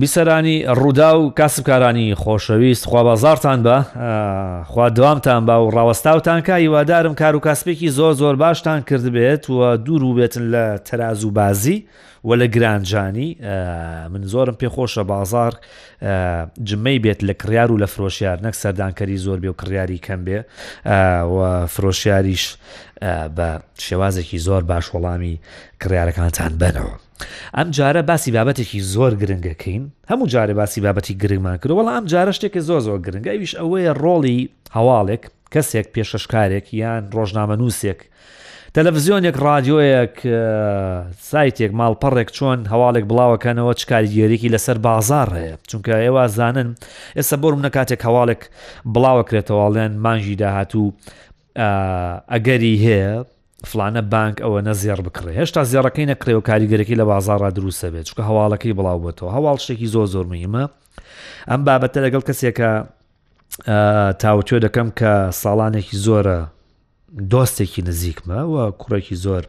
بیسەرانی ڕووداو کاسبکارانی خۆشەویست خوا بازارتان بە خوا دوامتان با و ڕاوەستاوتان کا هیوادارم کار و کاسپێکی زۆر زۆر باشتان کردبێت و دوور و بێتن لە تەراز و بازی و لە گرانجانی من زۆرم پێخۆشە بازار جمەی بێت لە کڕیار و لە فرۆشیار نەک سەردانکەری زۆر بێ و کڕیاری کەم بێ و فرۆشیاریش بە شێوازێکی زۆر باش وەڵامی کڕارەکانتان بنەوە. ئەم جارە باسی بابەتێکی زۆر گرنگەکەین هەموو جارە باسی بابەتی گرنگمان کرد وڵام ئەم جارە شتێکە زۆر زۆر گرنگ ئەویش ئەوەیە ڕۆڵی هەواڵێک کەسێک پێشەشکارێک یان ڕۆژنامە نووسێک تەلەڤزیۆنێک ڕادیۆیەک سایتێک ماڵپەڕێک چۆن هەواڵێک بڵاوەکەنەوە چ کاریگەرێکی لەسەر بازار هەیە چونکە ئێوازانن ئێستا بۆ منە کاتێک هەواڵێک بڵاوەکرێتەوەڵێن مانگی داهاتوو ئەگەری هەیە فلانە بانک ئەوە نە زێڕ بکڕێ هێشتا زێڕەکەی نەکرێەوە کاریگەرەکەی لە بازارڕا دروستە بێت چکە هەواڵەکەی بڵاو بۆتەوە هەواڵ شتێکی زۆر زۆر مهمە ئەم بابەتە لەگەڵ کەسێکە تاوتێ دەکەم کە ساڵانێکی زۆرە دۆستێکی نزیکمە و کوڕێکی زۆر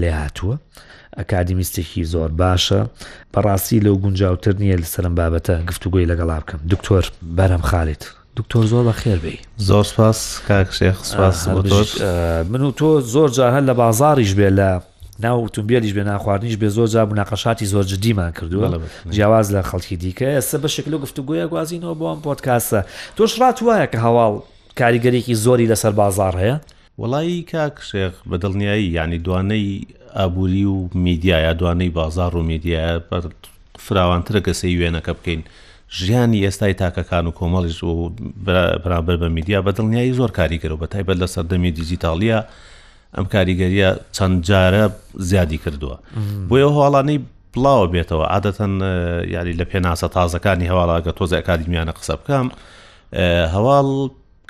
لێ هاتووە ئەکادیمیستێکی زۆر باشە بەڕاستی لەو گونجاوتر نییە لە سەرم بابەتە گفتوگوۆی لەگەڵا بکەم دکتۆر بەرەم خالیت دکتۆر زۆر بەخێر بێی زۆر سپاس کاک شێخ سپاس بۆ تۆش من و تۆ زۆر جا هەر لە بازاڕیش بێ لە ناو ئوتومبیلیش بێ ناخواردنیش بێ زۆر جا بناقەشاتی زۆر جدیمان کردووە جیاواز لە خەڵکی دیکە ئێستا بە شکل و گفتوگوۆیە گوازینەوە بۆ ئەم پۆتکاسە تۆش ڕات وایە کە هەواڵ کاریگەرێکی زۆری لەسەر بازار هەیە وڵی کاک شێخ بە دڵنیایی یعنی دوانەی ئابووری و میدیایە دوانەی بازار و میدیایە بەر فراوانترە کەسەی وێنەکە بکەین ژیانی ئێستای تاکەکان و کۆمەڵیش و بەرامبەر بە میدیا بە دڵنیایی زۆر کاریگەرە و بە تایبەت لە سەردەمی دیجیتاڵیە ئەم کاریگەریە چەند جارە زیادی کردووە بۆیە هەواڵانەی بڵاوە بێتەوە عادەتەن یاری لە پێناسە تازەکانی هەواڵاگە تۆزە ئەکادیمیانە قسە بکەم هەواڵ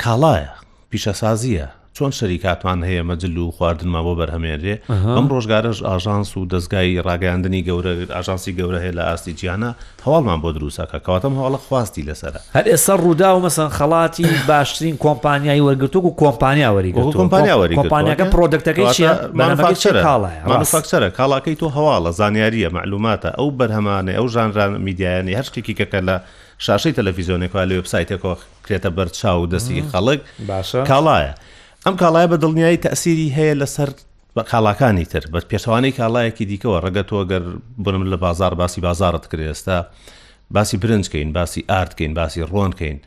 کاڵایە پیشەسازییە، چۆن شەریکاتمان هەیە مەجل و خواردنمان بۆ بەرهەمێنرێ، بەم ڕۆژگارەش ئاژانس و دەزگای ڕاگەیاندنی گەورە، ئاژانسی گەورە هەیە لە ئاستی جیهانا، هەواڵمان بۆ دروست ئەکا، کەواتە ئەم هەواڵە خواستی لەسەرە. هەر ئێستا ڕووداو مەسەن خەڵاتی باشترین کۆمپانیای وەرگرتووە، وەکو کۆمپانیا وەریگرتووە، کۆمپانیا وەریگرتووە، کۆمپانیاکە پرۆدەکتەکەی چییە؟ مانوفاکچەرە، کاڵایە، مانوفاکچەرە، کاڵاکەی تۆ هەواڵە، زانیارییە، مەعلووماتە، ئەو بەرهەمانەی، ئەو ژانرە میدیایانەی، هەر شتێکیکە کە لە شاشەی تەلەفیزیۆنێکەوە یا لە وێبسایتێکەوە. بکرێتە بەر چاو و دەستی خەڵک باشە کاڵایە ئەم کاڵایە بە دڵنیایی تەسیری هەیە لەسەر بە کاڵاکانی تر بە پێچوانەی کاڵایەکی دیکەوە ڕگە تۆ گەر بنم لە بازار باسی بازارت کرێستا باسی برنجکەین باسی ئاردکەین باسی ڕۆنکەین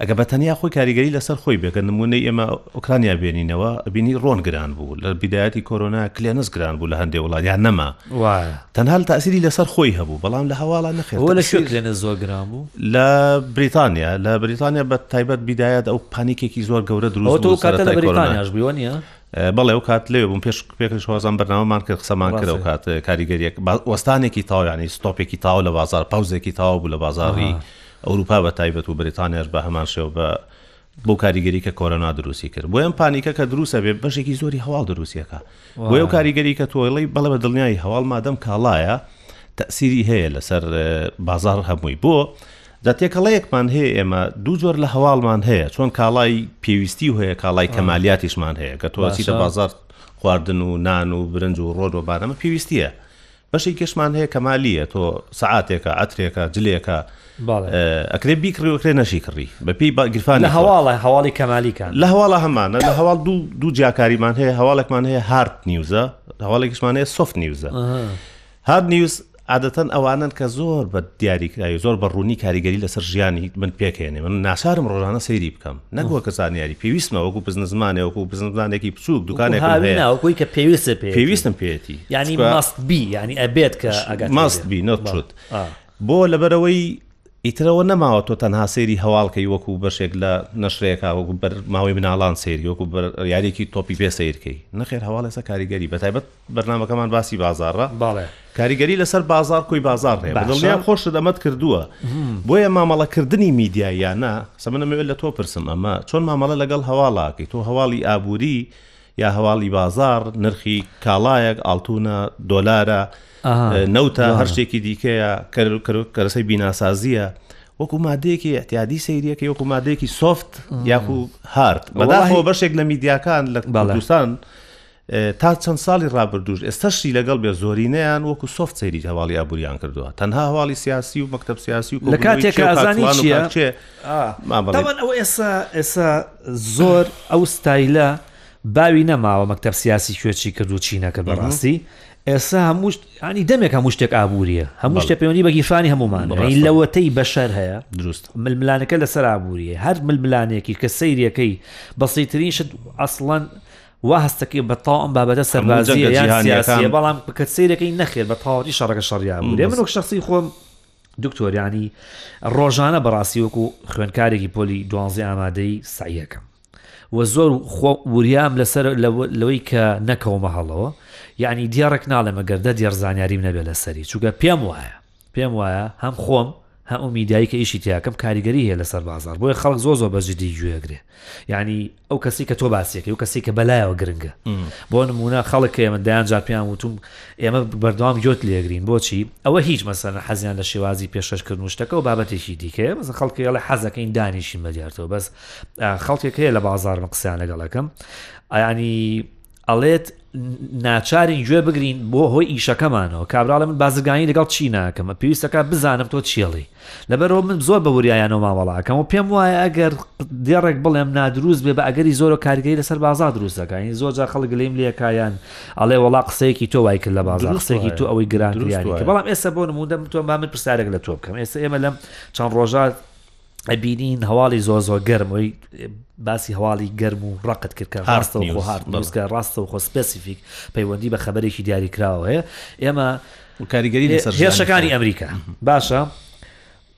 ئەگە بە تەنیا خۆی کاریگەری لەسەر خۆی بێکە نمونەی ئێمە ئۆکرانیا بێنینەوە بینی ڕۆن گران بوو لە بیداەتی کۆرۆنا کلێنس گران بوو لە هەندێک وڵات یان نەما وایە تەنها لە تاسیری لەسەر خۆی هەبوو بەڵام لە هەواڵە نەخێت لە شوێ لێنە زۆر گران بوو لە بریتانیا لە بریتانیا بە تایبەت بیدایەت ئەو پانیکێکی زۆر گەورە دروست بریتانیاش بووە نیە بەڵێ و کات لێ بووم پێش پێکش وازان بەرنامەمان کرد قسەمان کرد و کات کاریگەریەک وەستانێکی تاویانی ستۆپێکی تاو لە بازار پاوزێکی تاو بوو لە بازاری ئەوروپا بە تایبەت و بریتانیاش بە هەمان شێو بە بەو کاریگەری کە کۆرۆنا دروستی کرد بۆ ئەم پانیکە کە دروست ئەبێ بەشێکی زۆری هەواڵ دروستی ئەکا بۆ ئەو کاریگەری کە تۆ ئەڵێی بەڵێ بە دڵنیایی هەواڵ مادەم کاڵایە تەسیری هەیە لەسەر بازار هەمووی بۆ جا تێکەڵەیەکمان هەیە ئێمە دوو جۆر لە هەواڵمان هەیە چۆن کاڵای پێویستی و هەیە کاڵای کەمالیاتیشمان هەیە کە تۆچیتە بازار خواردن و نان و برنج و ڕۆژ و بارەمە پێویستیە بەشێکی کەشمان هەیە کەمالیە تۆ سەعاتێکە عەترێکە جلێکە ئەکرێ بیکڕی وەکرێ نەشی کڕی بەپی گرفان لە هەواڵە هەواڵی کەمالیکان لە هەواڵە هەمانە لە هەواڵ دوو دوو جیاکاریمان هەیە هەواڵێکمان هەیە هارد نیوزە هەواڵێکیشمان هەیە سفت نیوزە هارد نیوز عادەتەن ئەوانن کە زۆر بە دیاریکراوی زۆر بە ڕوونی کاریگەری لەسەر ژیانی من پێکێنێ من ناسارم ڕۆژانە سەیری بکەم نەک وەک زانیاری پێویستمە وەکو بزنسمانێ وەکو بزنسمانێکی بچووک دوکانێک هاوینا وەکوی کە پێویست پێویستم پێێتی ینی ماست بی ینی ئەبێت کە ئەگەر ماست بی نەچوت بۆ لەبەرەوەی ئیترەوە نەماوە تۆ تەنها سێری هەواڵکەی وەکو بەشێک لە نەشرێکا وەکو بەر ماوەی مناڵان سێری وەکو یاریێکی تۆپی پێ سیرکەی نەخێر هەواڵێسە کاریگەری بەتایبەت بەرنامەکەمان باسی بازاڕە بەڵێ کاریگەری لەسەر بازاڕ کۆی بازاڕ هەیە باشە. بەدڵنیام خۆشت ئەمەت کردووە بۆیە مامەڵەکردنی میدیاییانە سە من ئەمەوێت لە تۆ پرسم ئەمە چۆن مامەڵە لەگەڵ هەواڵاکەی تۆ هەواڵی ئابووری یا هەواڵی بازاڕ نرخی کاڵایەک ئاڵتونە دۆلارە ئاها، اه، نەوتە جوانە. هەر شتێکی دیکەیە کەر- کەر- کەرەسەی بیناسازیە وەکو مادەیەکی احتیادی سەیریەکەی وەکو مادەیەکی سۆفت یاخو هارد وەڵاهی- بەداخەوە بەشێک لە میدیاکان لە بەڵێ. کوردستان تا چەند ساڵی ڕابردووش، ئێستەشی لەگەڵ بێ زۆرینەیان وەکو سۆفت سەیری هەواڵی ئابووریان کردووە، تەنها هەواڵی سیاسی و مەکتەب سیاسی و کۆبوونەوەی کێ و کاکتوان و کاک کێ مابەڵێ. تەبەن ئەوە ئێستا ئێستا زۆر ئەو ستایلە باوی نەماوە مەکتەب سیاسی کوێ چی کرد و چی نەکرد بەڕاستی ئێستا هەموو ینی دەمێک هەموو شتێک ئابووریە هەموو شتێ پەیوەندی بە گیرفانی هەمومان لەوەتەی بەشەر هەیە دروست ململانەکە لەسەر ئابووریە هەر ململانێکی کە سەیرەکەی بەسیترین شت ئەسڵەن وا هەستەکەی بە تەواو ئەم بابەتە سەربازیە یان سیاسیە بەڵام کە سیرەکەی نەخێر بە تەواوی شەڕەکە شەڕیا بوو لێ من وەک شخصی خۆم دکتۆریانی ڕۆژانە بەڕاستی وەکو خوێنکارێکی پۆلی دوانزی ئامادەی سعیەکەم و زۆر خۆ وریام لەسەر لەوەی کە نەکەومە هەڵەوە یعنی دیێڕێک ناڵێمە گەردە دێڕ زانیاریم نەبێ لەسەری چووگە پێم وایە پێم وایە هەم خۆم هەم ئەو میدیایی کە ئیشی تیاکەم کاریگەری هەیە لەسەر بازار بۆیە خەڵک زۆر زۆر بەجددی گوێگرێ یعنی ئەو کەسی کە تۆ باسیەکەی و کەسی کە بەلایەوە گرنگە بۆ نمونە خەڵک کە من دایان جا پێیان وتوم ئێمە بەردەوام گوێت لێگرین بۆچی ئەوە هیچ مەسەنە حەزیان لە شێوازی پێشەشکردن و شتەکە و بابەتێکی دیکەیە مەسە خەڵکی ئەڵێ حەزەکەین دانیشین بەدیارتەوە بەس خەڵکێک هەیە لە بازارمە قسەیان لەگەڵەکەم ئایانی ئەڵێت ناچارین گوێ بگرین بۆ هۆی ئیشەکەمانەوە کابراڵە من بازرگانی لەگەڵ چی ناکەمە پێویستەکە بزانم تۆ چێڵی لەبەرەوە من زۆر بە وریایانەوە مامەڵاکەم و پێم وایە ئەگەر دێڕێک بڵێم نادروست بێ بە ئەگەری زۆر و کارگەی لەسەر بازار دروستەکانی زۆر جا خەڵک لیم لەکایان ئەڵێ وڵا قسەیەکی تۆ وای کرد لە بازار قسەیەکی تۆ ئەوەی گران بەڵام ئێستا بۆ نموندە تۆ با من پرسیارێک لە تۆ بکەم ئێستا ئێمە لەم چەند ڕۆژات ئەبینین هەواڵی زۆر زۆر گەرم وی باسی هەواڵی گەرم و ڕقت کرد کە ڕاستە و خۆ هارد نووسکە ڕاستە و خۆ سپسیفیک پەیوەندی بە خەبەرێکی دیاری کراوە هەیە ئێمە کاریگەری لەسەر هێرشەکانی ئەمریکا باشە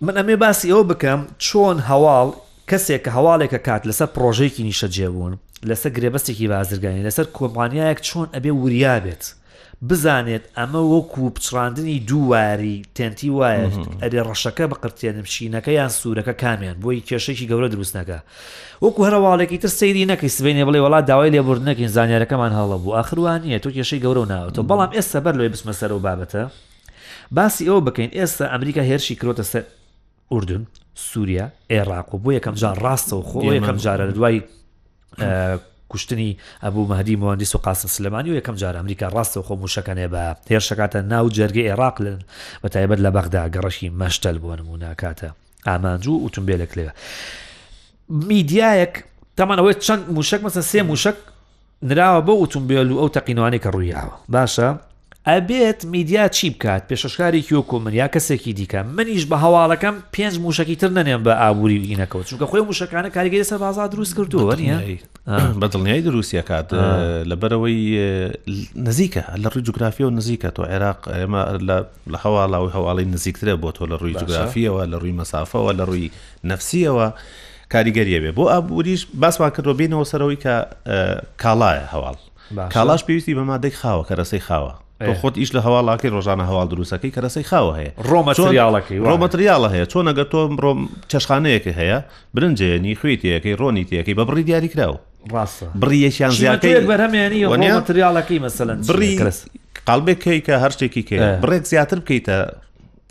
من ئەمێ باسی ئەوە بکەم چۆن هەواڵ کەسێک کە هەواڵێکە کات لەسەر پرۆژێکی نیشە جێبوون لەسەر گرێبەستێکی بازرگانی لەسەر کۆمپانیایەک چۆن ئەبێ وریا بێت بزانێت ئەمە وەکو پچڕاندنی دوو واری تێنتی وایە ئەبێ ڕەشەکە بقرتێنم شینەکە یان سوورەکە کامیان بۆی کێشێکی گەورە دروستنەکە وەکو هەرواڵێکی تر سەیری نەکەی سبینێ بڵێ وڵات داوای لێبوردنەکەین زانیارەکەمان هەڵە بوو ئاخروانیە تۆ کێشەی گەورە و ناوەتە بەڵام ئێستا بەر لەوەی بسمە سەر و بابەتە باسی ئەوە بکەین ئێستا ئەمریکا هێرشی کرۆتە سەر ئوردن سووریا عێراق و بۆ یەکەم جار ڕاستەوە خۆ یەکەم جارە دوای کوشتنی ئەبوو مەهدی موهەندیس و قاسم سلێمانی و یەکەم جار ئەمریکا ڕاستەوخۆ موشەکەنێ بە هێرشەکاتە ناو جەرگی عێراق لن بە تایبەت لە بەغدا گەڕەکی مەشتەل بۆ نمونوناکاتە ئامانج و ئوتمبیلێک لێ میدیایەک تامان ئەوەی چەند موشک مەسە سێ موشک نراوە بۆ ئوتمبیل و ئەو تەقینوانی کە ڕوویاوە باشە ئەبێت میدیا چی بکات پێشەشکارێکی وەکو من یا کەسێکی دیکە منیش بە هەواڵەکەم پێنج موشکی تر نەنێم بە ئابووری و ئینەکەوت چونکە خۆی موشەکانە کاریگەری سەر بازار دروست کردووە بە دڵنیای دروستیەکات لەبەرەوەی نزیکە لە ڕووی جوگرافی و نزیکە تۆ عێراق ئێمە لە هەواڵاوی هەواڵی نزیکترە بۆ تۆ لە ڕووی جوگرافیەوە لە ڕووی مەسافەوە لە ڕووی نفسیەوە کاریگەریە بێ بۆ ئابووریش باسمان کردو بینەوە سەرەوەی کە کاڵایە هەواڵ کاڵاش پێویستی بە مادەی خاوە کەرەسەی خاوە تۆ خۆت ئیش لە هەواڵاکەی ڕۆژانە هەواڵ دروستەکەی کەرەسەی خاوە هەیە ڕۆمەتریاڵەکەی ڕۆمەتریاڵە هەیە چۆن ئەگەر تۆ ڕۆ چێشخانەیەکی هەیە برنجێنی خوێی تەکەی ڕۆنی تەکەی بە بڕی دیاریکراوە ڕاستە بڕیەکیان زیاتەیە بەرهەمێنی ڕۆمەتریاڵەکەی مەسەن بڕی قالبێکەی کە هەر شتێکی کە بڕێک زیاتر بکەیتە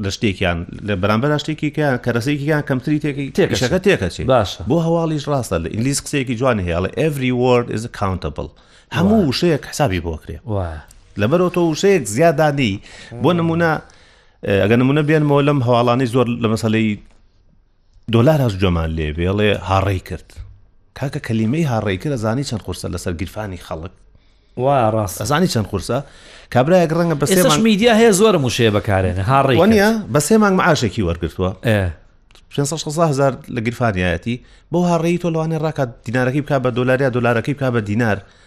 لە شتێکیان لە بەرامبەر شتێکیکە کەرەسێکیان کەمتری تێکی تێکەکە تێکەچێت باشە بۆ هەواڵیش ڕاستە لە ئینگلیس قسەیەکی جوانی هەیەڵە every word is accountable هەموو وشەیەک حسابی بۆکرێ لەبەرەوە تۆ وشەیەک زیادانی بۆ نمونە ئەگە نمونە بێنمەوە لەم هەواڵانی زۆر لە مەسلەی دۆلاراس جەمال لێ بێڵێ هاڕێی کرد. کاکە کەلیمەی هاڕێی کرد ئەزانی چەند قورسە لەسەر گیرفانی خەڵک؟ وایە ڕاستە. ئەزانی چەند قورسە؟ کابرایەک ڕەنگە بە سێ مانگ. میدیا هەیە زۆرم وشەیە بەکارێنە هاڕێی کرد. وەنیە بە سێ مانگ معاشێکی وەرگرتووە. ئێ. 500 600 هەزار لە گیرفانیایەتی بۆ هاڕێی تۆ لەوانێ ڕاکات دینارەکەی بکات بە دۆلار یا دۆلارەکەی بکات بە دینار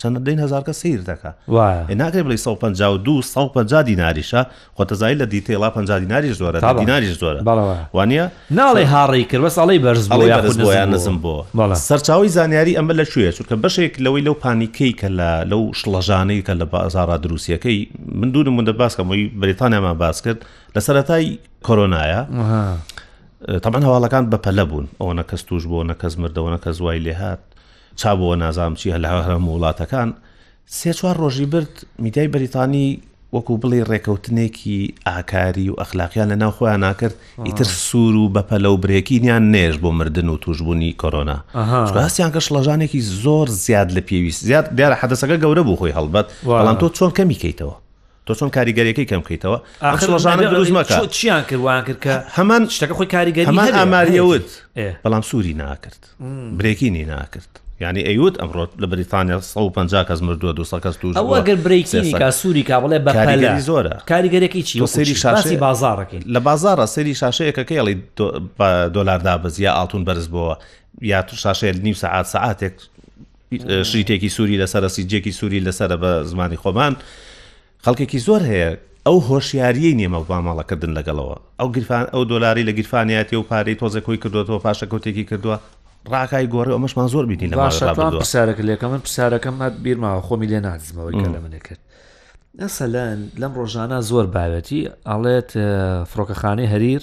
چەند دەین هەزارکە سیر دەکە ناکرێ بڵی 152 150 دیناریشە خۆتەزای لە دیتەیڵا 50 دیناریش زۆرە دیناریش زۆرە وانە ناڵێ هاڕی کرد بەس ئەڵی بەرز بۆیان نزم بۆ سەرچاوی زانیاری ئەمە لە شوێ چونکە بەشێک لەوەی لەو پانیکەی کە لە لەو شڵەژانەی کە لە بازارڕ دروستیەکەی من دوورم من دەباسکەمەوەی بریتانیامان باس کرد لە سەتای کۆرۆنایە تەمان هەواڵەکان بەپەلە بوون ئەوە نە کەس توش بۆ نە کەس مردەوە نە کەس وای لێهات چابۆوە نازانم چیە لە هەموو وڵاتەکان سێ چوار ڕۆژی برد میدیای بەریتانی وەکو بڵێ ڕێکەوتنێکی ئاکاری و ئەخلاقیان لە ناو خۆیان ناکرد ئیتر سوور و بەپەلە و برێکینیان نێژ بۆ مردن و توشببوونی کۆرۆنا هەستیان کە شڵەژانێکی زۆر زیاد لە پێویست زیاد دیارە حەدەسەکە گەورە بوو خۆی هەڵبەت بەڵام تۆ چۆن کەمی کەیتەوە تۆ چۆن کاریگەریەکەی کەم کەیتەوە ئاخر ڕژانە دروست مەکە چیان کرد وان کرد کە هەمان شتەکە خۆی کاریگەری هەمان ئاماریەوت بەڵام سووری ناکرد برێکینی ناکرد ینی ئەیوت ئەمڕۆ لە بریتانیا 150 کەس مردووە دو کەس توش ئەگەر برێکینی کا سووری کا بڵێ بە کاریگەری زۆرە کاریگەرێکی چی سری شاسی بازارەکەی لە بازارە سری شاشەیەکەکەیڵی دۆلاردا بزیە ئاڵتون بەرز بووە یا تو شاشەیە نیو سعات سعاتێک شریتێکی سوری لەسەرە سیدجێکی سوری لەسەرە بە زمانی خۆمان خەڵکێکی زۆر هەیە ئەو هۆشیاریی نیە مامەڵە کردن لەگەڵەوە ئەو گیرفان ئەو دۆلاری لە گیرفانیاتی و پارەی تۆزێک هۆی کردوەوە پاشەکەوتێکی کردووە ڕاکای گۆڕی ئەمەشمان زۆر بینی لە باشەکان پرسیارەکە لێکە من پرسیارەکەم مات بیرما خۆمی لێ نازمەوەی کە لە منە کرد ئەسەلەن لەم ڕۆژانە زۆر باوەتی ئەڵێت فڕۆکەخانەی هەریر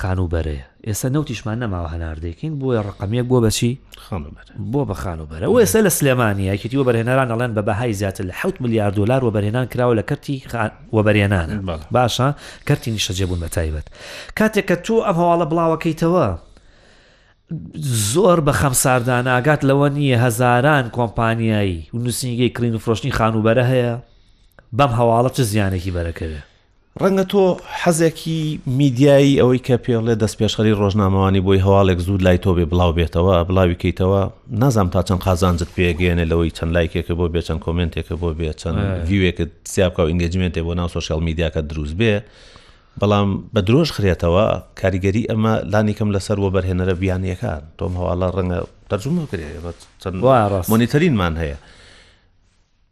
خانوو بەرەیە ئێستا نەوتیشمان نەماوە هەناردەکەین بۆیە ڕقم یەک بۆ بەچی بۆ بە خانوو بەرە و ئێستا لە سلێمانی یەکێتی وە بەرهێنەران ئەڵێن بە بەهای زیاتر لە حوت ملیار دلار وەبەرهێنان کراوە لە کەرتی وەبەرێنان باشە کەرتی نیشەجێبوون بە تایبەت کاتێک کە تۆ ئەم هەواڵە بڵاوەکەیتەوە زۆر بە خەم ساردان ئاگات لەوە نییە هەزاران کۆمپانیایی و نووسنگی کڕین و فرۆشتنی خانووبەرە هەیە بەم هەواڵە چ زیانێکی بەرەکەوێت ڕەنگە تۆ حەزێکی میدیایی ئەوەی کە پێڵێ دەستپێشخەری ڕۆژنامەوانی بۆی هەواڵێک زوو لای تۆ بێ بڵاو بێتەوە بڵاوی کەیتەوە نازام تا چەند قازانجت پێگەێنێ لەوەی چەند لایکێکە بۆ بێ چەند کۆمنتێکە بۆ بێ چەند ڤوێکت سیابکە و ئینگەجمنتێ بۆ ناو سوسیال میدیاکە دروست بێ بەڵام بە درۆژ خرێتەوە کاریگەری ئەمە لانیکەم لەسەر وە بەرهێنەرە بیانیەکان تۆم هەواڵە ڕەنگە تەرجمە کرێ چەند مۆنیتەرینمان هەیە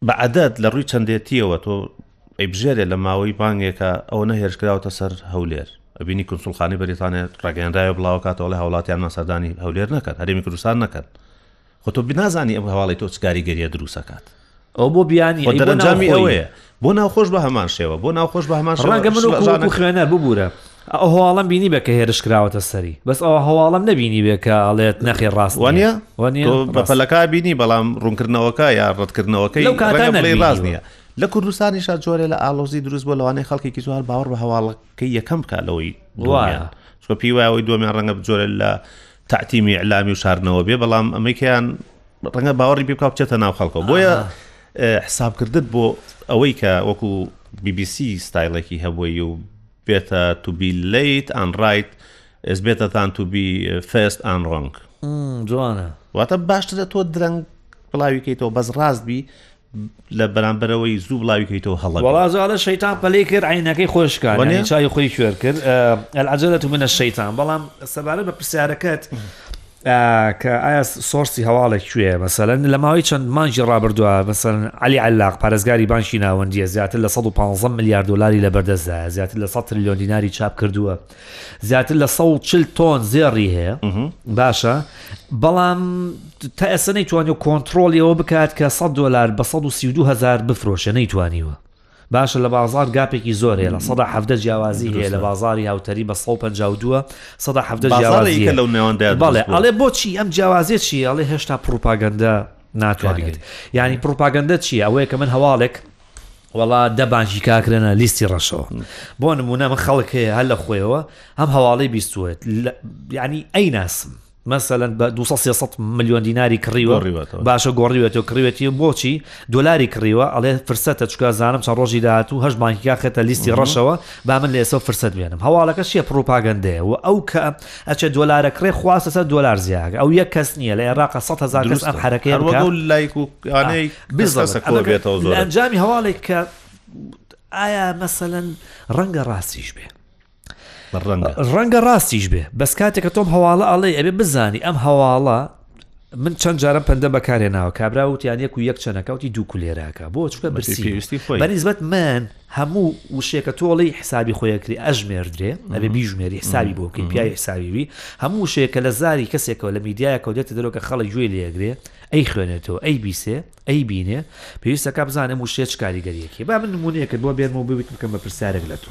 بە عەدەد لە ڕووی چەندێتییەوە تۆ ئەیبژێرێ لە ماوەی مانگێکە ئەوەنە هێرش کراوەتە سەر هەولێر ئەبینی کونسوڵخانەی بەریتانیا ڕاگەیەنراوێ بڵاوەکاتەوە ئەڵێ هاوڵاتیانمان سەردانی هەولێر نەکەن هەرێمی کوردستان نەکەن خۆ تۆ بنازانی ئەم هەواڵی تۆ چ کاریگەریە دروستەکات ئەو بۆ بیانی خۆ دەرەنجامی ئەوەیە بۆ ناوخۆش بە هەمان شێوە بۆ ناوخۆش بە هەمان شێوە ڕەنگە من و ژانە خوێنەر ببوورە ئەو هەواڵەم بینیبێ کە هێرش کراوەتە سەری بەس ئەو هەواڵەم نەبینیبێ کە ئەڵێت نەخێر ڕاست نیە وانیە؟ وە نیە؟ تۆ بە ڕاستە. پەلەکە بینی بەڵام ڕوونکردنەوەکە یا ڕەتکردنەوەکەی لەو کاتە ڕەنگە بڵێی ڕاست نەمبینیوە. نیە. لە کوردستانیشا جۆرێ لە ئاڵۆزی دروست بووە لەوانەیە خەڵکێکی زۆر باوەڕ بە هەواڵەکەی یەکەم بکا لەوەی دووەمیان. وایە. چونکە پێی وایە ئەوەی دووەمیان ڕەنگە بجۆرێ لە تەعتیمی ئیعلامی و شاردنەوە بێ بەڵام ئەمەیکەیان ڕەنگە باوەڕی پێ بکا و بچێتە ناو خەڵکەوە. بۆیە ئاها. اه، حسابکردت بۆ ئەوەی کە وەکوو بی بی سی ستایڵێکی هەبووی و بێتە تو بی لەیت ئان ڕایت ئێس بێتە تان تو بی فێست ئان ڕۆنگ جوانە واتە باشترە تۆ درەنگ بڵاویکەیتەوە بەس ڕاست بی لە بەرامبەرەوەی زوو بڵاویکەیتەوە هەڵە وڵازانە شەیتان پەلی کرد عینەکەی خۆشکان چای خۆی کوێر کرد ئەلعجلە تو منە شەیتان بەڵام سەبارە بە پرسیارەکەت کە ئایا سۆرسی هەواڵێک کوێ مەسەن لە ماوەی چەند مانجی ڕابردووە بەسەن علی علاق پارێزگاری بانکی ناوەندیە زیاتر لە 150 ملیار دلاری لە بەردەستدا زیاتر لە 100 تریلیۆن دیناری چاپ کردووە زیاتر لە 140 تۆن زێڕی هەیە باشە بەڵام تا ئێستا نەیتوانانی کۆنتترۆلیەوە بکات کە 100 دلار بە 132 هزار بفرۆشە نەیتوانیوە باشە لە بازاڕ گاپێکی زۆر هەیە لە سەدا حەڤدە جیاوازی هەیە لە بازاڕی هاوتەری بە سەد و پەنجا و دوو سەدا حەڤدە جیاوازی هەیە بەڵێ ئەڵێ بۆچی ئەم جیاوازیە چی ئەڵێ هێشتا پڕوپاگەندە ناتوانێت یعنی پڕوپاگەندە چی ئەوەیە کە من هەواڵێک وەڵا دە بانکی کاکرێنە لیستی ڕەشەوە بۆ نمونە من خەڵک هەیە هەر لە خۆیەوە ئەم هەواڵی بیستوێت ینی ئەی ناسم مەسەلەن بە 200 300 ملیۆن دیناری کڕیوە گۆڕیوەتەوە. باشە گۆڕیوێتەوە کڕیوێتی بۆچی دۆلاری کڕیوە ئەڵێ فرسەتە چکا زانم چەند ڕۆژی داهاتوو هەش بانکیکا خێتە لیستی ڕەشەوە با من لە ئێسە فرسەت بێنم هەواڵەکە چیە پڕوپاگەندەیە و ئەو کە ئەچێ دۆلارە کڕێ خواستە سەر دۆلار زیاگ ئەو یەک کەس نییە لە عێراقە 100 هزار کەس ئەم حرەکەی هەروەگە بکات. و لایک و ئانەی بزەسە بزەسە کۆ بێتەوە زۆر ئەنجامی هەواڵێک کە ئایا مەسەەن ڕەنگە ڕاستیش بێ ڕەنگە ڕاستیش بێ بەس کاتێکە تۆم هەواڵە ئەڵێ ئەبێ بزانی ئەم هەواڵە من چەند جارم پندە بەکارێ ناوە کابرا وتیان یەک و یەک چەنەکەوتی دوو کولێراکە بۆ چکە برسیویستی خۆی بەنیزبەت من هەموو وشێکە تۆڵی حسابی خۆیەکری ئەژمێردرێ ئەبێ بیژمێری حسابی بۆ بکەین پیاوی حسابیوی هەموو وشێکە لە زاری کەسێکەوە لە میدیایەکەەوە دێتە دەرۆکە خەڵک گوێ لێگرێ ئەی خوێنێتەوە ئەی بیسێ ئەی بینێ پێویستەکە بزانم وشێ چ کاریگەریەکی با من نمونونەیەکرد بۆ بێنم و ببیت بکەم بە پرسیارێک لە تۆ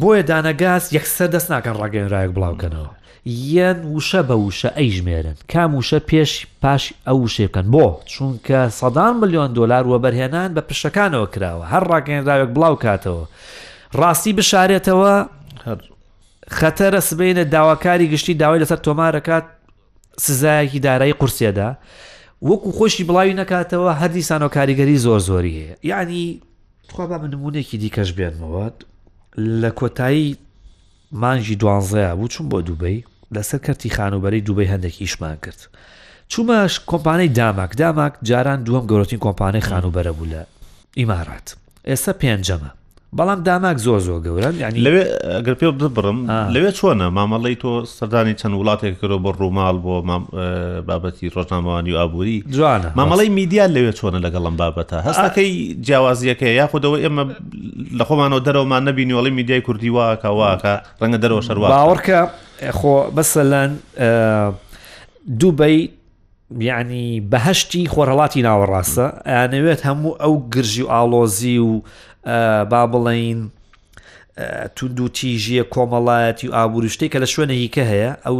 بۆیە دانەگاز یەکسەر دەست ناکەن ڕاگەیەنراوێک بڵاوکەنەوە یەن وشە بە وشە ئەی ژمێرن کام وشە پێش پاش ئەو وشێ بکەن بۆ چونکە سەدان ملیۆن دلار وەبەرهێنان بە پشتەکانەوە کراوە هەر ڕاگەیەنراوێک بڵاو کاتەوە ڕاستی بشارێتەوە خەتەرە سبینە داواکاری گشتی داوای لەسەر تۆمارەکات سزایەکی دارایی قورسێدا وەکو خۆشی بڵاوی نەکاتەوە هەردی سانۆ کاریگەری زۆر زۆری هەیە یعنی تخوا با بە نمونەیەکی دیکەش بێنمەوە لە کۆتایی مانگی دوانزەیە بوو چون بۆ دوبەی لەسەر کەرتی خانوبەرەی دوبەی هەندێک ئیشمان کرد چوومەش کۆمپانیای داماک داماک جاران دووەم گەورەترین کۆمپانیای خانوبەرە بوو لە ئیمارات ئێستا پێنجەمە بەڵام داماک زۆر زۆر گەورە ینی لەوێ ئەگەر پێ ببڕم لەوێ چۆنە مامەڵی تۆ سەردانی چەند وڵاتێک کرۆ بۆ ڕووماڵ بۆ بابەتی ڕۆژنامەوانی و ئابووری جوانە مامەڵی میدیا لەوێ چۆنە لەگەڵم بابەتە هەستەکەی جیاوازیەکەی یاخودەوەی ئێمە لە خۆمانەوە دەرەوەمان نەبینی وڵی میدیای کوردی واکە واکە ڕەنگە دەرەوە شەروا باوەڕکە خۆ بەسەلەن دوبی یعنی بەهشتی خۆرهڵاتی ناوەڕاستە ئەیانەوێت هەموو ئەو گرژی و ئاڵۆزی و با بڵین توندو تیژیە کۆمەڵایەتی و ئابووری شتێک کە لە شوێنە هیکە هەیە ئەو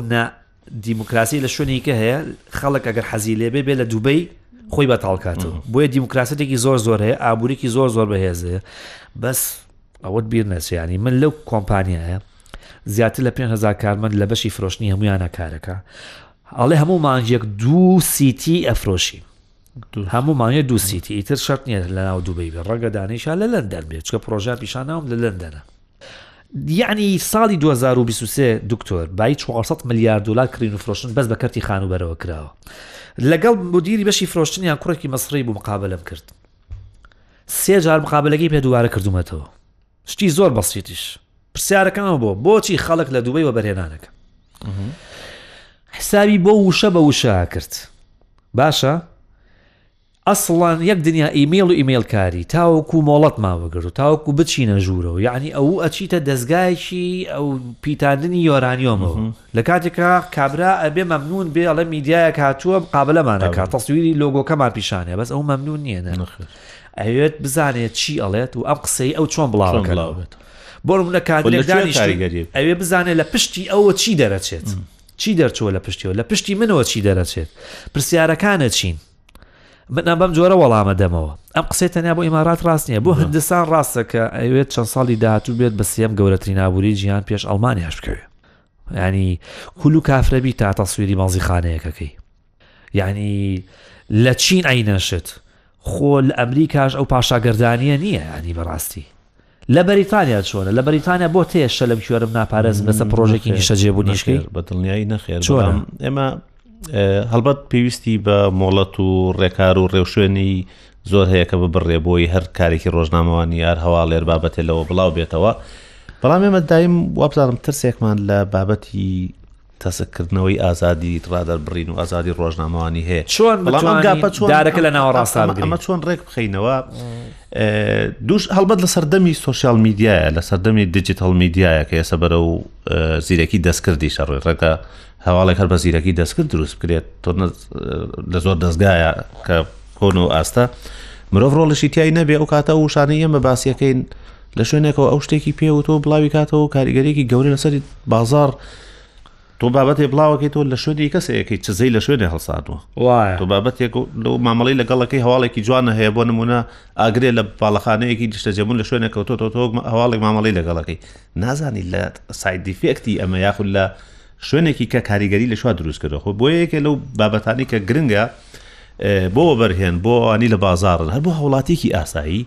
دیموکراسی لە شوێنی کە هەیە خەڵک ئەگەر حەزی لێبێ بێ لە دوبەی خۆی بە تاڵکاتەوە بۆیە دیموکراسەتێکی زۆر زۆر هەیە ئابووریکی زۆر زۆر بەهێزەیە بەس ئەوەت بیر نەچیانی من لەو کۆمپانیایە زیاتر لە 5هزار کارمەند لە بەشی فرۆشتنی هەمویانە کارەکە ئەڵێ هەموو مانجێک دوو سیتی ئەفرۆشی هەموو مانێ دوو سیتی ئیتر شەرت نیە لە ناو دوبی بێ ڕەگە دانیشا لە لەندەر بێت چکە پرۆژە پیشانناوم لە لەندەرە یعنی ساڵی 2023 دکتۆر بای 400 ملیار دلار کڕین و فرۆشتن بەس بە کەرتی خانوبەرەوە کراوە لەگەڵ مدیری بەشی فرۆشتنیان کوڕێکی مەسڕی بوو مقابلم کرد سێ جار مقابلەکەی پێ دووارە کردومەتەوە شتی زۆر بەسیتیش پرسیارەکەمە بۆ بۆچی خەڵک لە دوبەی وە بەرهێنانەکە حسابی بۆ وشە بە وشە کرد باشە ئەسڵەن یەک دنیا ئیمەیڵ و ئیمەیڵ کاری تاوەکو مۆڵەتمان وەگرت و تاوەکو بچینە ژوورەوە یەعنی ئەوو ئەچیتە دەزگایەکی ئەو پیتاندنی یۆرانیۆمەوە لە کاتێکا کابرا ئەبێ مەمنون بێ ئەڵێ میدیایەک هاتووە مقابەلەمان ئەکا تەسویری لۆگۆکەمان پیشانێ بەس ئەوو مەمنون نییە نەخێر ئەوێت بزانێت چی ئەڵێت و ئەم قسەی ئەو چۆن بڵاوەکەلاوێت بۆ منە کاتێک دانیشتاری ئەوێ بزانێت لە پشتی ئەوە چی دەرەچێت چی دەرچووە لە پشتیەوە لە پشتی منەوە چی دەرەچێت پرسیارەکانە چین من بەم جۆرە وەڵامە دەمەوە ئەم قسەی تەنیا بۆ ئیمارات ڕاست نییە بۆ هندستان ڕاستە کە ئەوێت چەند ساڵی داهاتوو بێت بە سیەم گەورەترین نابووری جیان پێش ئەڵمانیاش بکەوێت ینی کول و کافرەبی تا تەسووری مەزیخانەیەکەکەی یعنی لە چین ئەینەشت خۆ لە ئەمریکاش ئەو پاشاگەردانیە نییە ینی بەڕاستی لە بەریتانیا چۆنە؟ لە بەریتانیا بۆ تەیە شەلم کوێرم ناپارێزم لەسەر پڕۆژێکی نیشتەجێبوونیشکەی؟ نەخێر بە دڵنیایی نەخێر چۆنە؟ بەڵام ئێمە هەڵبەت پێویستی بە مۆڵەت و ڕێکار و ڕێوشوێنی زۆر هەیە کە ببڕێ بۆی هەر کارێکی ڕۆژنامەوانی یار هەواڵێر بابەتێ لەوە بڵاو بێتەوە بەڵام ئێمە دایم وابزانم ترسێکمان لە بابەتی تەسک کردنەوەی ئازادی ڕادەربڕین و ئازادی ڕۆژنامەوانی هەیە. چۆن بتوانین دارەکە لە ناوەڕاستدا بگرین؟ ئەمە چۆن ڕێک بخەینەوە؟ دووش هەڵبەت لە سەردەمی سۆشیال میدیایە، لە سەردەمی دیجیتەڵ میدیایە کە ئێستا بەرەو زیرەکی دەستکردی شەڕوی ڕێگە هەواڵێک هەر بە زیرەکی دەستکرد دروست بکرێت تۆ لە زۆر دەستگایە کە کۆن و ئاستە مرۆڤ ڕۆڵشی تای نەبێ ئەو کاتە و شانەی ئێمە باسیەکەین لە شوێنێکەوە ئەو شتێکی پێ وتۆ بڵاوی کاتەوە و کاریگەریکی گەورە لەسەری بازار تۆ بابەتێ بڵاوەکەی تۆ لە شوێنی کەسەیەکی چزەی لە شوێنێ هەڵساتوە تۆ بابەتێک لەو مامەڵی لەگەڵەکەی هەواڵێکی جوانە هەیە بۆ نمونە ئاگرێ لە باڵەخانەیەکی دیشتەجێبوون لە شوێنێک کەوتۆ تۆ تۆ هەواڵێک مامەڵی لەگەڵەکەی نازانی لە سایدیفێکتی ئەمە یاخود لە شوێنێکی کە کاریگەری لە شووا دروست کردو خۆ بۆ یەکێ لەو بابەتانی کە گرنگە بۆ بەرهێن بۆ ئەوانی لە بازارن هەر بۆ هەوڵاتێکی ئاسایی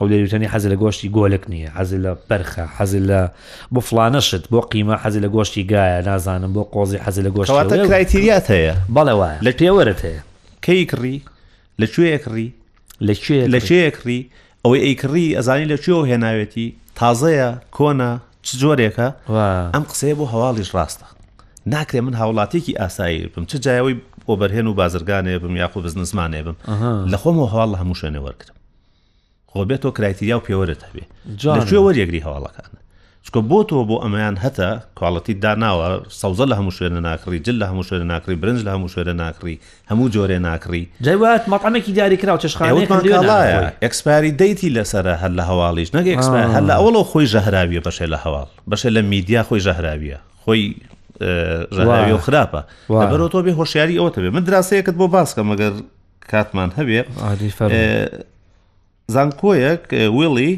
ئەو دەری تەنی حەزی لە گۆشتی گۆلک نییە حەزی لە بەرخە حەزی لە بۆ فلانە شت بۆ قیمە حەزی لە گۆشتی گایە نازانم بۆ قۆزی حەزی لە گۆشت کەواتە کرایتیریات هەیە بەڵێ وایە لە پێوەرت هەیە کەی کڕی لە کوێیە کڕی لە کوێ لە کوێیە کڕی ئەوەی ئەی کڕی ئەزانی لە کوێەوە هێناوێتی تازەیە کۆنا چ جۆرێکە ئەم قسەیە بۆ هەواڵیش ڕاستە ناکرێ من هاوڵاتێکی ئاسایی بم چ جایەوەی بۆ بەرهێن و بازرگانێ بم یاخۆ بزنزمانێ بم لە خۆمەوە هەواڵ لە هەموو شوێنێ وەرگرم خۆ بێت تۆ کرایتیریا و پێوەرت هەبێ لە کوێ وەریەگری هەواڵەکانە چکە بۆ تۆ بۆ ئەمەیان هەتا کوواڵەتی داناوە سەوزە لە هەموو شوێنە ناکڕی جل لە هەموو شوێنە ناکڕی برنج لە هەموو شوێنە ناکڕی هەموو جۆرێ ناکڕی جوات مەڵەمێکی دیاری کراوە چشخانەیە ئەکسپاری دەیتی لەسرە هەر لە هەواڵیش نەگە ئەکسپار هەر لە ئەوڵە خۆی ژەهراویە بەشێ لە هەواڵ بەشێ لە میدیا خۆی ژەهراویە خۆی ژەهراوی و خراپە بەرەوە تۆ بێ هۆشیاری ئەوە تەبێ من دراسەیەکت بۆ باسکە مەگەر کاتمان هەبێ زانکۆیەک ویڵی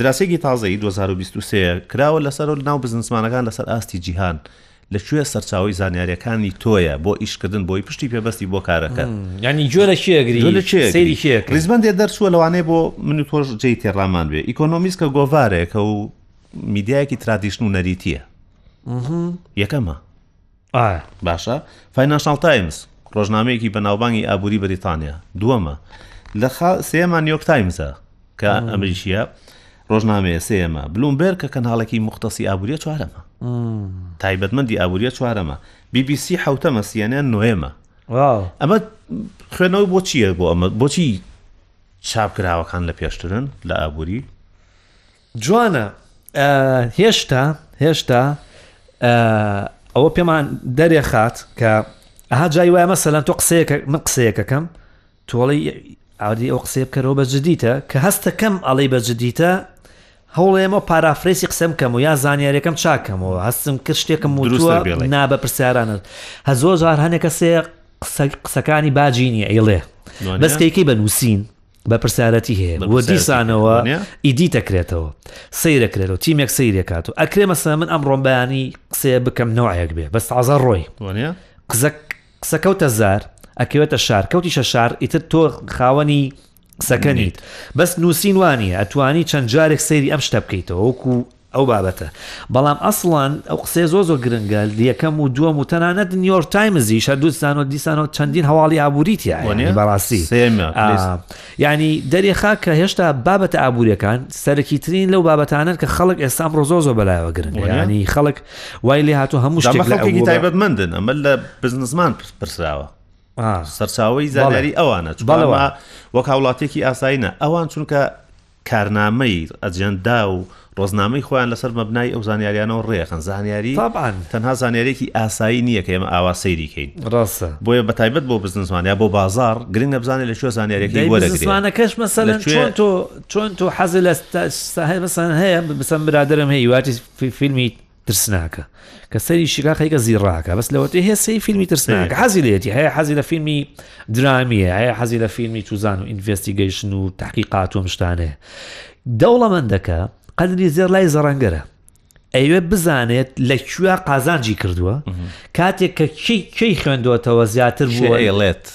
دراسێکی تازەی 2023 کراوە لەسەر و ناو بزنسمانەکان لەسەر ئاستی جیهان لەکوێ سەرچاوی زانیاریەکانی تۆیە بۆ ئیشکردن بۆی پشتی پێبستی بۆ کارەکە ینی جۆرە ریزبندێ دەرچووە لەوانەیە بۆ من تۆش جێ تێڕامان بێ ئیکۆنۆمیست کە گۆڤارێکە و میدیایەکی ترادیشن و نەریتیە یەکەمە ئایا باشە؟ فاینانشاڵ تایمز، ڕۆژنامەیەکی بەناوبانگی ئابووری بەریتانیا، دووەمە. لە خا سێیەمان نیۆک تایمزە کە ئەمریکییە، ڕۆژنامەیە سێیەمە. بلومبێرگ کە کەناڵێکی موختەسی ئابووریە چوارەمە. تایبەتمەندی ئابووریە چوارەمە. بی بی سی حەوتەمە، سی ئێن ئێن نۆیەمە. واو! ئەمە خوێندنەوەی بۆ چییە بۆ ئەمە؟ بۆچی چاپکراوەکان لە پێشترن لە ئابووری؟ جوانە هێشتا هێشتا ئەوە پێمان دەرێخات کە ئەها جای وایە مەسەلەن تۆ قسەیەکە من قسەیەکەکەم تۆڵی ئادی ئەو قسەیە بکەرەوە بە جدیتە کە هەستەکەم ئەڵی بە جدیتە هەوڵێمە پارافرسی قسەم کەم و یا زانیارەکەم چاکەمەوە هەستم کرد شتێکم وتووە نا بە پرسیارانت هە زۆر جار هەنێک کەسێ قسەکانی باجی نیە ئەیڵێ بەسکەیکی بە نووسین بەپرسیارەتی هەیە و دیسانەوە ئیدیتەکرێتەوە سەیرەکرێتەوە تیمێک سەیرێکات و ئەکرێ مەسە من ئەم ڕۆمبیانی قسەیە بکەم نەوەیەک بێ بەس تازە ڕۆی قزەک قسەکەوتە زار ئەکەوێتە شار کەوتیشە شار ئیتر تۆ خاوەنی قسەکە نیت بەس نووسین وانە ئەتوانی چەند جارێک سەیری ئەم شتە بکەیتەوە وەکو ئەو بابەتە بەڵام ئەسڵەن ئەو قسەیە زۆر زۆر گرنگە یەکەم و دووەم و تەنانەت نیۆرک تایمزیش هەر دوستانەوە دیسانەوە چەندین هەواڵی ئابووری تیایە بەڕاستی ینی دەرێخا کە هێشتا بابەتە ئابووریەکان سەرەکی ترین لەو بابەتانن کە خەڵک ئێستا ڕۆ زۆ زۆر بەلایەوە گرنگ ینی خەڵک وای لێ هاتو هەموو شتێکی تایبەت مندن ئەمە لە بزنزمان پرسراوە سەرچاوی زانیاری ئەوانە بەڵەوە وەک هاوڵاتێکی ئاسایینە ئەوان چونکە کارنامەی، ئەجێندا و ڕۆزنامەی خۆیان لەسەر مەبنای ئەو زانیاریانەوە ڕێئەخەن، زانیاری تەبعەن. تەنها زانیاریەکی ئاسایی نیە کە ئێمە ئاوا سەیری کەین. ڕاستە. بۆیە بەتایبەت بۆ بزنسمان یا بۆ بازاڕ گرنگە بزانێ لە کوێ زانیاریەکەی دەی وەرەگرێ. بزنسمانەکەش مەسەلەن لەکوێ. چۆن تۆ چۆن تۆ حەزت لە ستایل مەسەلەن هەیە مەسەلەن برادەرم هەیە هیواتی فیلمی ترسناکە کە سەری شیکا خەیکە زیڕاکە بەس لەوەتێ هێ سەی فیلمی ترسناکە حەزی لێتی هەیە حەزی لە فیلمی درامیە هەیە حەزی لە فیلمی توزان و ئینڤستیگەیشن و تحقیقات و مشتانەیە دەوڵەمەندەکە قەدری زێر لای زەڕەنگەرە ئەوێ بزانێت لە کوێ قازانجی کردووە کاتێک کە کی کەی خوێندوەتەوە زیاتر بووڵێت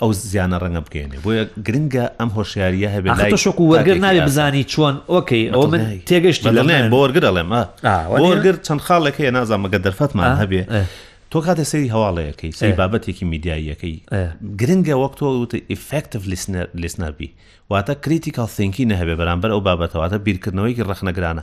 ئەو زیانە ڕەنگە بگەێنێ بۆیە گرنگە ئەم هۆشیاریە هەبێت شکو وەرگر ناێ بزانی چۆن ئۆکەی ئەو من تێگەشتی لە بۆ وەرگەڵێم وەرگر چەند خاڵێک هەیە نازانمەگە دەرفەتمان هەبێ تۆ کاتێ سەری هەواڵەیەەکەی سی بابەتێکی میدیاییەکەی گرنگە وەک تۆ وتە ئفکتف لیسنەر لیسنەربی واتە کریتیکال سینکی نەهبێ بەرامبەر ئەو بابەتەواتە بیرکردنەوەیکی ڕخنەگرانە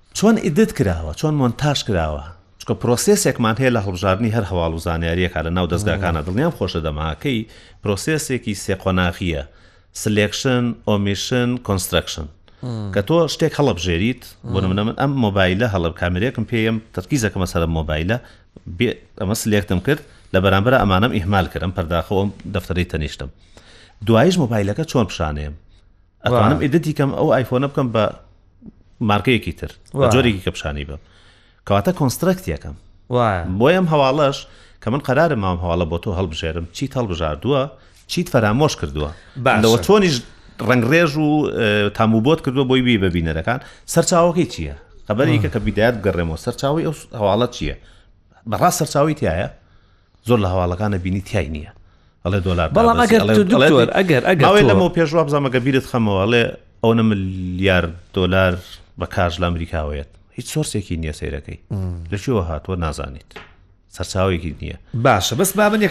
چۆن ئیدت کراوە، چۆن مۆنتاژ کراوە، چونکە پرۆسێسێکمان هەیە لە هەڵبژاردنی هەر هەواڵ و زانیارییەکا لە ناو دەزگاکانا، دڵنیام خۆشت دەماکەی پرۆسێسێکی سێ قۆناغییە، سلێکشن، ئۆمیشن، کۆنسترەکشن، کە تۆ شتێک هەڵەبژێریت، بۆ نمونە من ئەم مۆبایلە هەڵە کامێرەیەکم پێ یەم تەرکیز ئەکەمە سەر ئەم مۆبایلە، بێ ئەمە سلێکتم کرد، لە بەرامبەرا ئەمانەم ئیهمال کرد، ئەم پەرداخە و ئەم دەفتەرەی تەنیشتم، دواییش مۆبایلەکە چۆن بشانێم؟ ئەتوانم ئیدتی کەم ئەو ئایفۆنە بکەم بە مارکەیەکی تر بە جۆرێکی کە پیشانی بم کەواتە کۆنسترەکت یەکەم بۆیەم هەواڵەش کە من قرارم مام هەواڵە بۆ تۆ هەڵبژێرم چیت هەڵبژاردووە چیت فەرامۆش کردووە لەوە تۆنیش ڕنگڕێژ و تاموبۆت کردووە بۆی بی بە بینەرەکان سەرچاوەکەی چییە خبرێکە کە بیدات گەڕێمەوە سەرچاوی ئەو هەواڵەت چییە بەڕاست سەرچاوی تایە زۆر لە هەواڵەکانە بینی تای نییە ئەڵێ دۆلار بەڵام ئەگەر دکتۆر ئەگەر ئەگەر لەمەوە پێش وابزانمە گە بیرت خەمەوە ئەڵێ ئەو نە ملیار دۆلار بە کاش لە ئەمریکاوەیەت هیچ سۆرسێکی نییە سیرەکەی لەشیەوە هاتووە نازانیت سەرچاوێکی نییە باشە بەس با من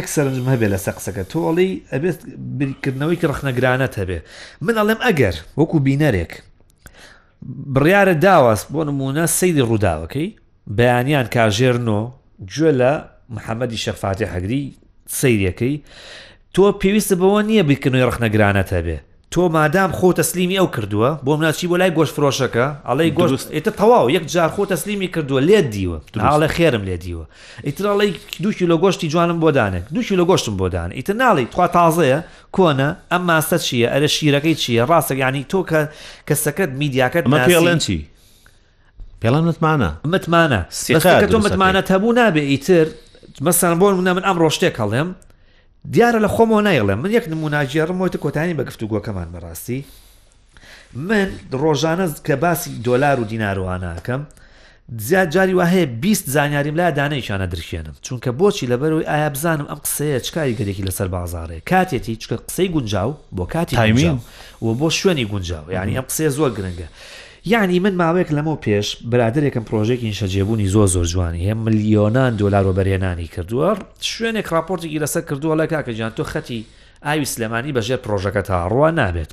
یەک سەرنجم هەبێ لە سە قسەکە تۆڵی ئەبێت بیرکردنەوەیکی ڕخنەگرانە هەبێ من ئەڵێم ئەگەر وەکو بینەرێک بڕیارە داواس بۆ نموونە سەیری ڕووداوەکەی بەیانیان کاژێر نۆ گوێ لە محەممەدی شێخ فاتیح هەگری سەیرەکەی تۆ پێویستە بەوە نییە بیکردنەوەی ڕخنەگرانەت هەبێ تۆ مادام خۆ تەسلیمی ئەو کردووە بۆ مناچی بۆ لای گۆش فرۆشەکە ئەڵێ گۆست ئێتە تەواو یەک جار خۆ تەسلیمی کردووە لێ دیوە ناڵێ خێرم لێ دیوە ئیتراڵی دووکی لە گۆشتی جوانم بۆدانێک دووکی لە گۆشتم بۆدان ئیتە ناڵی تخوا تازەیە کۆنە ئەم ماستە چیە ئەرە شیرەکەی چیە ڕاستە یانی تۆ کە کەسەکەت میدیاکەت ئەمە پێڵێن چی پێڵان متمانە متمانە سیقەکە تۆ متمانە هەبوو نابێ ئیتر مەسەن بۆ منە من ئەم ڕۆشتێک هەڵێم دیارە لە خۆمەوە نایڵێم من یەک نموناجیێڕم وتە کۆتانی بە گفتوگۆکەمان بەڕاستی من ڕۆژانە کە باسی دۆلار و دینار و ئانا ئەکەم زیاد جاری وا هەیە بیست زانیاریم لا دانەیشان ئەدرکێنم چونکە بۆچی لەبەرەوەی ئایا بزانم ئەم قسەیە چ کاریگەرێکی لەسەر بازاڕێ کاتێتی چونکە قسەی گونجاو بۆ کاتی گونجاو تایمین و بۆ شوێنی گونجاو یانی ئەم قسەیە زۆر گرنگە یانی من ماوەیەک لەمەو پێش برادەرێکم پڕۆژێکی نیشەجێبوونی زۆر زۆر جوانی هەیە ملیۆنان دۆلار وەبەرهێنانی کردووە شوێنێک ڕاپۆرتێکی لەسەر کردووە ڵێ کاکە گیان تۆ خەتی ئاوی سلێمانی بەژێر پڕۆژەکەتا ڕوا نابێت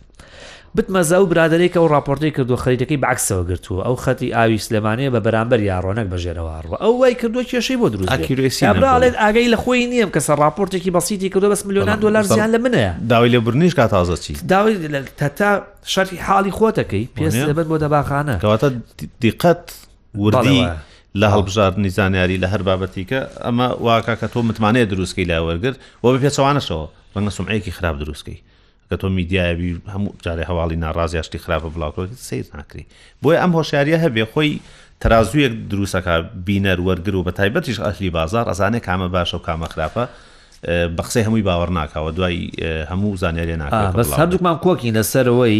بتمەزە ئەو برادەرەی کە ئەو ڕاپۆرتەی کردووە خەریتەکەی بە عەکسەوە گرتووە ئەو خەتی ئاوی سلێمانەیە بە بەرامبەر یاڕۆ نەک بەژێرەوە ئاڕوە ئەو وای کردووە کێشەی بۆ دروست بێت ئاکیورێسی کابرا نەبوو. ئەڵێت ئاگای لە خۆی نییە ئەم کەسە ڕاپۆرتێکی بەسیتی کردووە بەس ملیۆنان بەڵام دۆلار وەستا- زیان لە منەیە داوای لێبوردنیش کا تازە چی داوای لە- تا تا شەرحی حاڵی خۆتەکەی پێست وانە؟ دەبێت بۆ دەباخانە کەواتە دی- دیقەت وردی لە هەڵبژاردنی زانیاری لە هەر بابەتیکە ئەمە واکە کە تۆ متمانەیە دروستکەی لا وەرگر و بە پێچەوانەشەوە ڕەنگە سمعەیەکی خراپ دروستکەی کە تۆ میدیایبی هەموو جارێ هەواڵی ناڕازیاشتی خراپە بڵاوکرێت سیر ناکری بۆیە ئەم هۆشیاریە هەبێ خۆی ترازویەک دروستەکە بینەر وەرگر و بە تایبەتیش ئەهلی بازار ئەزانێ کامە باشە و کامە خراپە بە قسەی هەمووی باوەڕ ناکەوە دوای هەموو زانیارە ناکە بەس هەردووکمان کۆکین لەسەرەوەی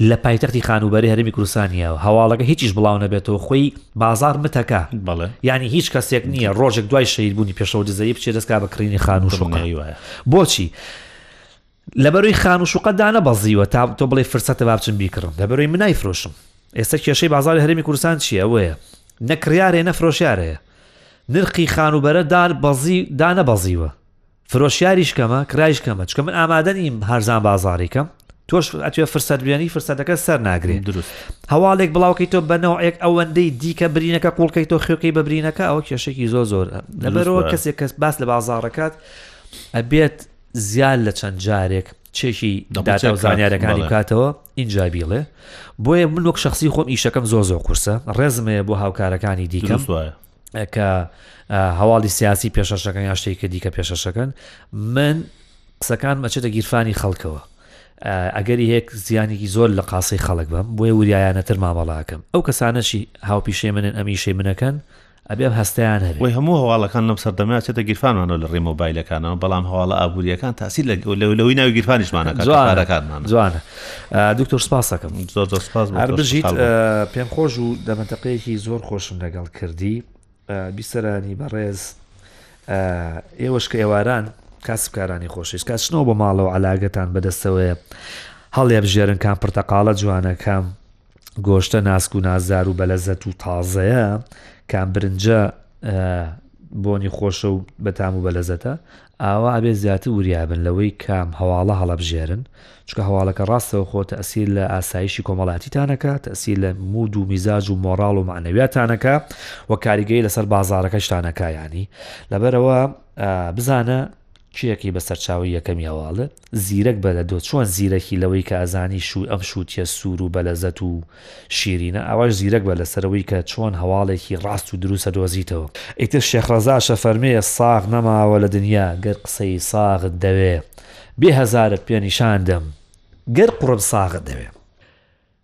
لە پایتەختی خانووبەرەی هەرێمی کوردستان نییە و هەواڵەکە هیچیش بڵاو نەبێتەوە خۆی بازار متەکە بەڵێ یعنی هیچ کەسێک نییە ڕۆژێک دوای شەید بوونی پێشەوە دزەیی بچێت دەستکا بە کڕینی خان و شوقە بڕنەی وایە بۆچی لەبەروی خان و شوقە دانە بەزیوە تا تۆ بڵێ فرسەتە با بچم بیکڕم لەبەروی منای فرۆشم ئێستا کێشەی بازاری هەرمی کوردستان چیە وەیە نەکڕارێ نەفرۆشارەیە نرخی خانوبەرە دار بەزی دانە بەزیوە فرۆشیاریش کەمە کرایش کەمە چکە من ئامادە نیم هەرزان بازاری کەم تۆش ئەتوێ فرسەت بێنی فرسەتەکە سەر ناگرێت دروست هەواڵێک بڵاوکەی تۆ بەنەوەیەک ئەوەندەی دیکە برینەکە قوڵکەی تۆ خێوکەی بەبرینەکە ئەوە کێشێکی زۆر زۆر لەبەرەوە کەسێک کەس باس لە بازارەکەات ئەبێت زیاد لە چەند جارێک چێکی داتا و زانیارەکانی بکاتەوە ئینجا بیڵێ بۆیە من وەک شخصی خۆم ئیشەکەم زۆر زۆر قورسە ڕێزمەیە بۆ هاوکارەکانی دیکەم وایە کە هەواڵی سیاسی پێشەشەکەن یا شتێکە دیکە پێشەشەکەن من قسەکان مەچێتە گیرفانی خەڵکەوە ئەگەری هێک زیانێکی زۆر لە قاسەی خەڵک بم بۆیە وریایانەتر مامەڵاکەم ئەو کەسانەشی هاوپیشەی منن ئەمیشەی منەکەن ئەبێ هەستیان هەبێ وی هەموو هەواڵەکان لەم سەردەمە چێتە گیرفانمانەوە لە ڕێ مۆبایلەکانەوە بەڵام هەواڵە ئابوووریەکان تاسی لە لەوەی ناوی گیرفانیشمانەکانەکانمان جوانە دکتۆر سپاس دەکەم زۆر زۆر سپاس بۆ هەر تۆش بژیت خەڵ بوو. پێم خۆش و دەمەتەقەیەکی زۆر خۆشم لەگەڵ کردی ئا، بیسەرانی بەڕێز ئا، ئێوەش کە ئێواران کاسبکارانی خۆشەویست کە ئەچنەوە بۆ ماڵەوە عەلاگەتان بەدەستەوەیە هەڵێبژێرن کام پرتەقاڵە جوانە کام گۆشتە ناسک و نازدار و بەلەزەت و تازەیە کام برنجە بۆنی خۆشە و بەتام و بەلەزەتە ئاوا ئەبێ زیاتر وریابن لەوەی کام هەواڵە هەڵەبژێرن چکە هەواڵەکە ڕاستەوە خۆ تەسیر لە ئاسایشی کۆمەڵاتیتانەکە تەسیر لە مود و میزاج و مۆراڵ و معنەویاتانەکە و کاریگەی لەسەر بازارەکەشتانەکە ینی لەبەرەوە بزانە کێیەکی بە سەرچاوەی یەکەمی هەواڵێ زیرەک بە لە دۆ چۆن زیرەکی لەوەی کە ئەزانی شوو ئەم شووتیە سوور و بەلەزەت و شیرینە ئاواش زیرەک بە لەسەر ئەوەی کە چۆن هەواڵێکی ڕاست و دروست ئەدۆزیتەوە. ئیتر شێخ ڕەزاش ئەفەرمێ ساغ نەماوە لە دنیا گەر قسەی ساغت دەوێ بێ هەزارت پێ نیشان دەم گەر قوڕم ساغت دەوێ.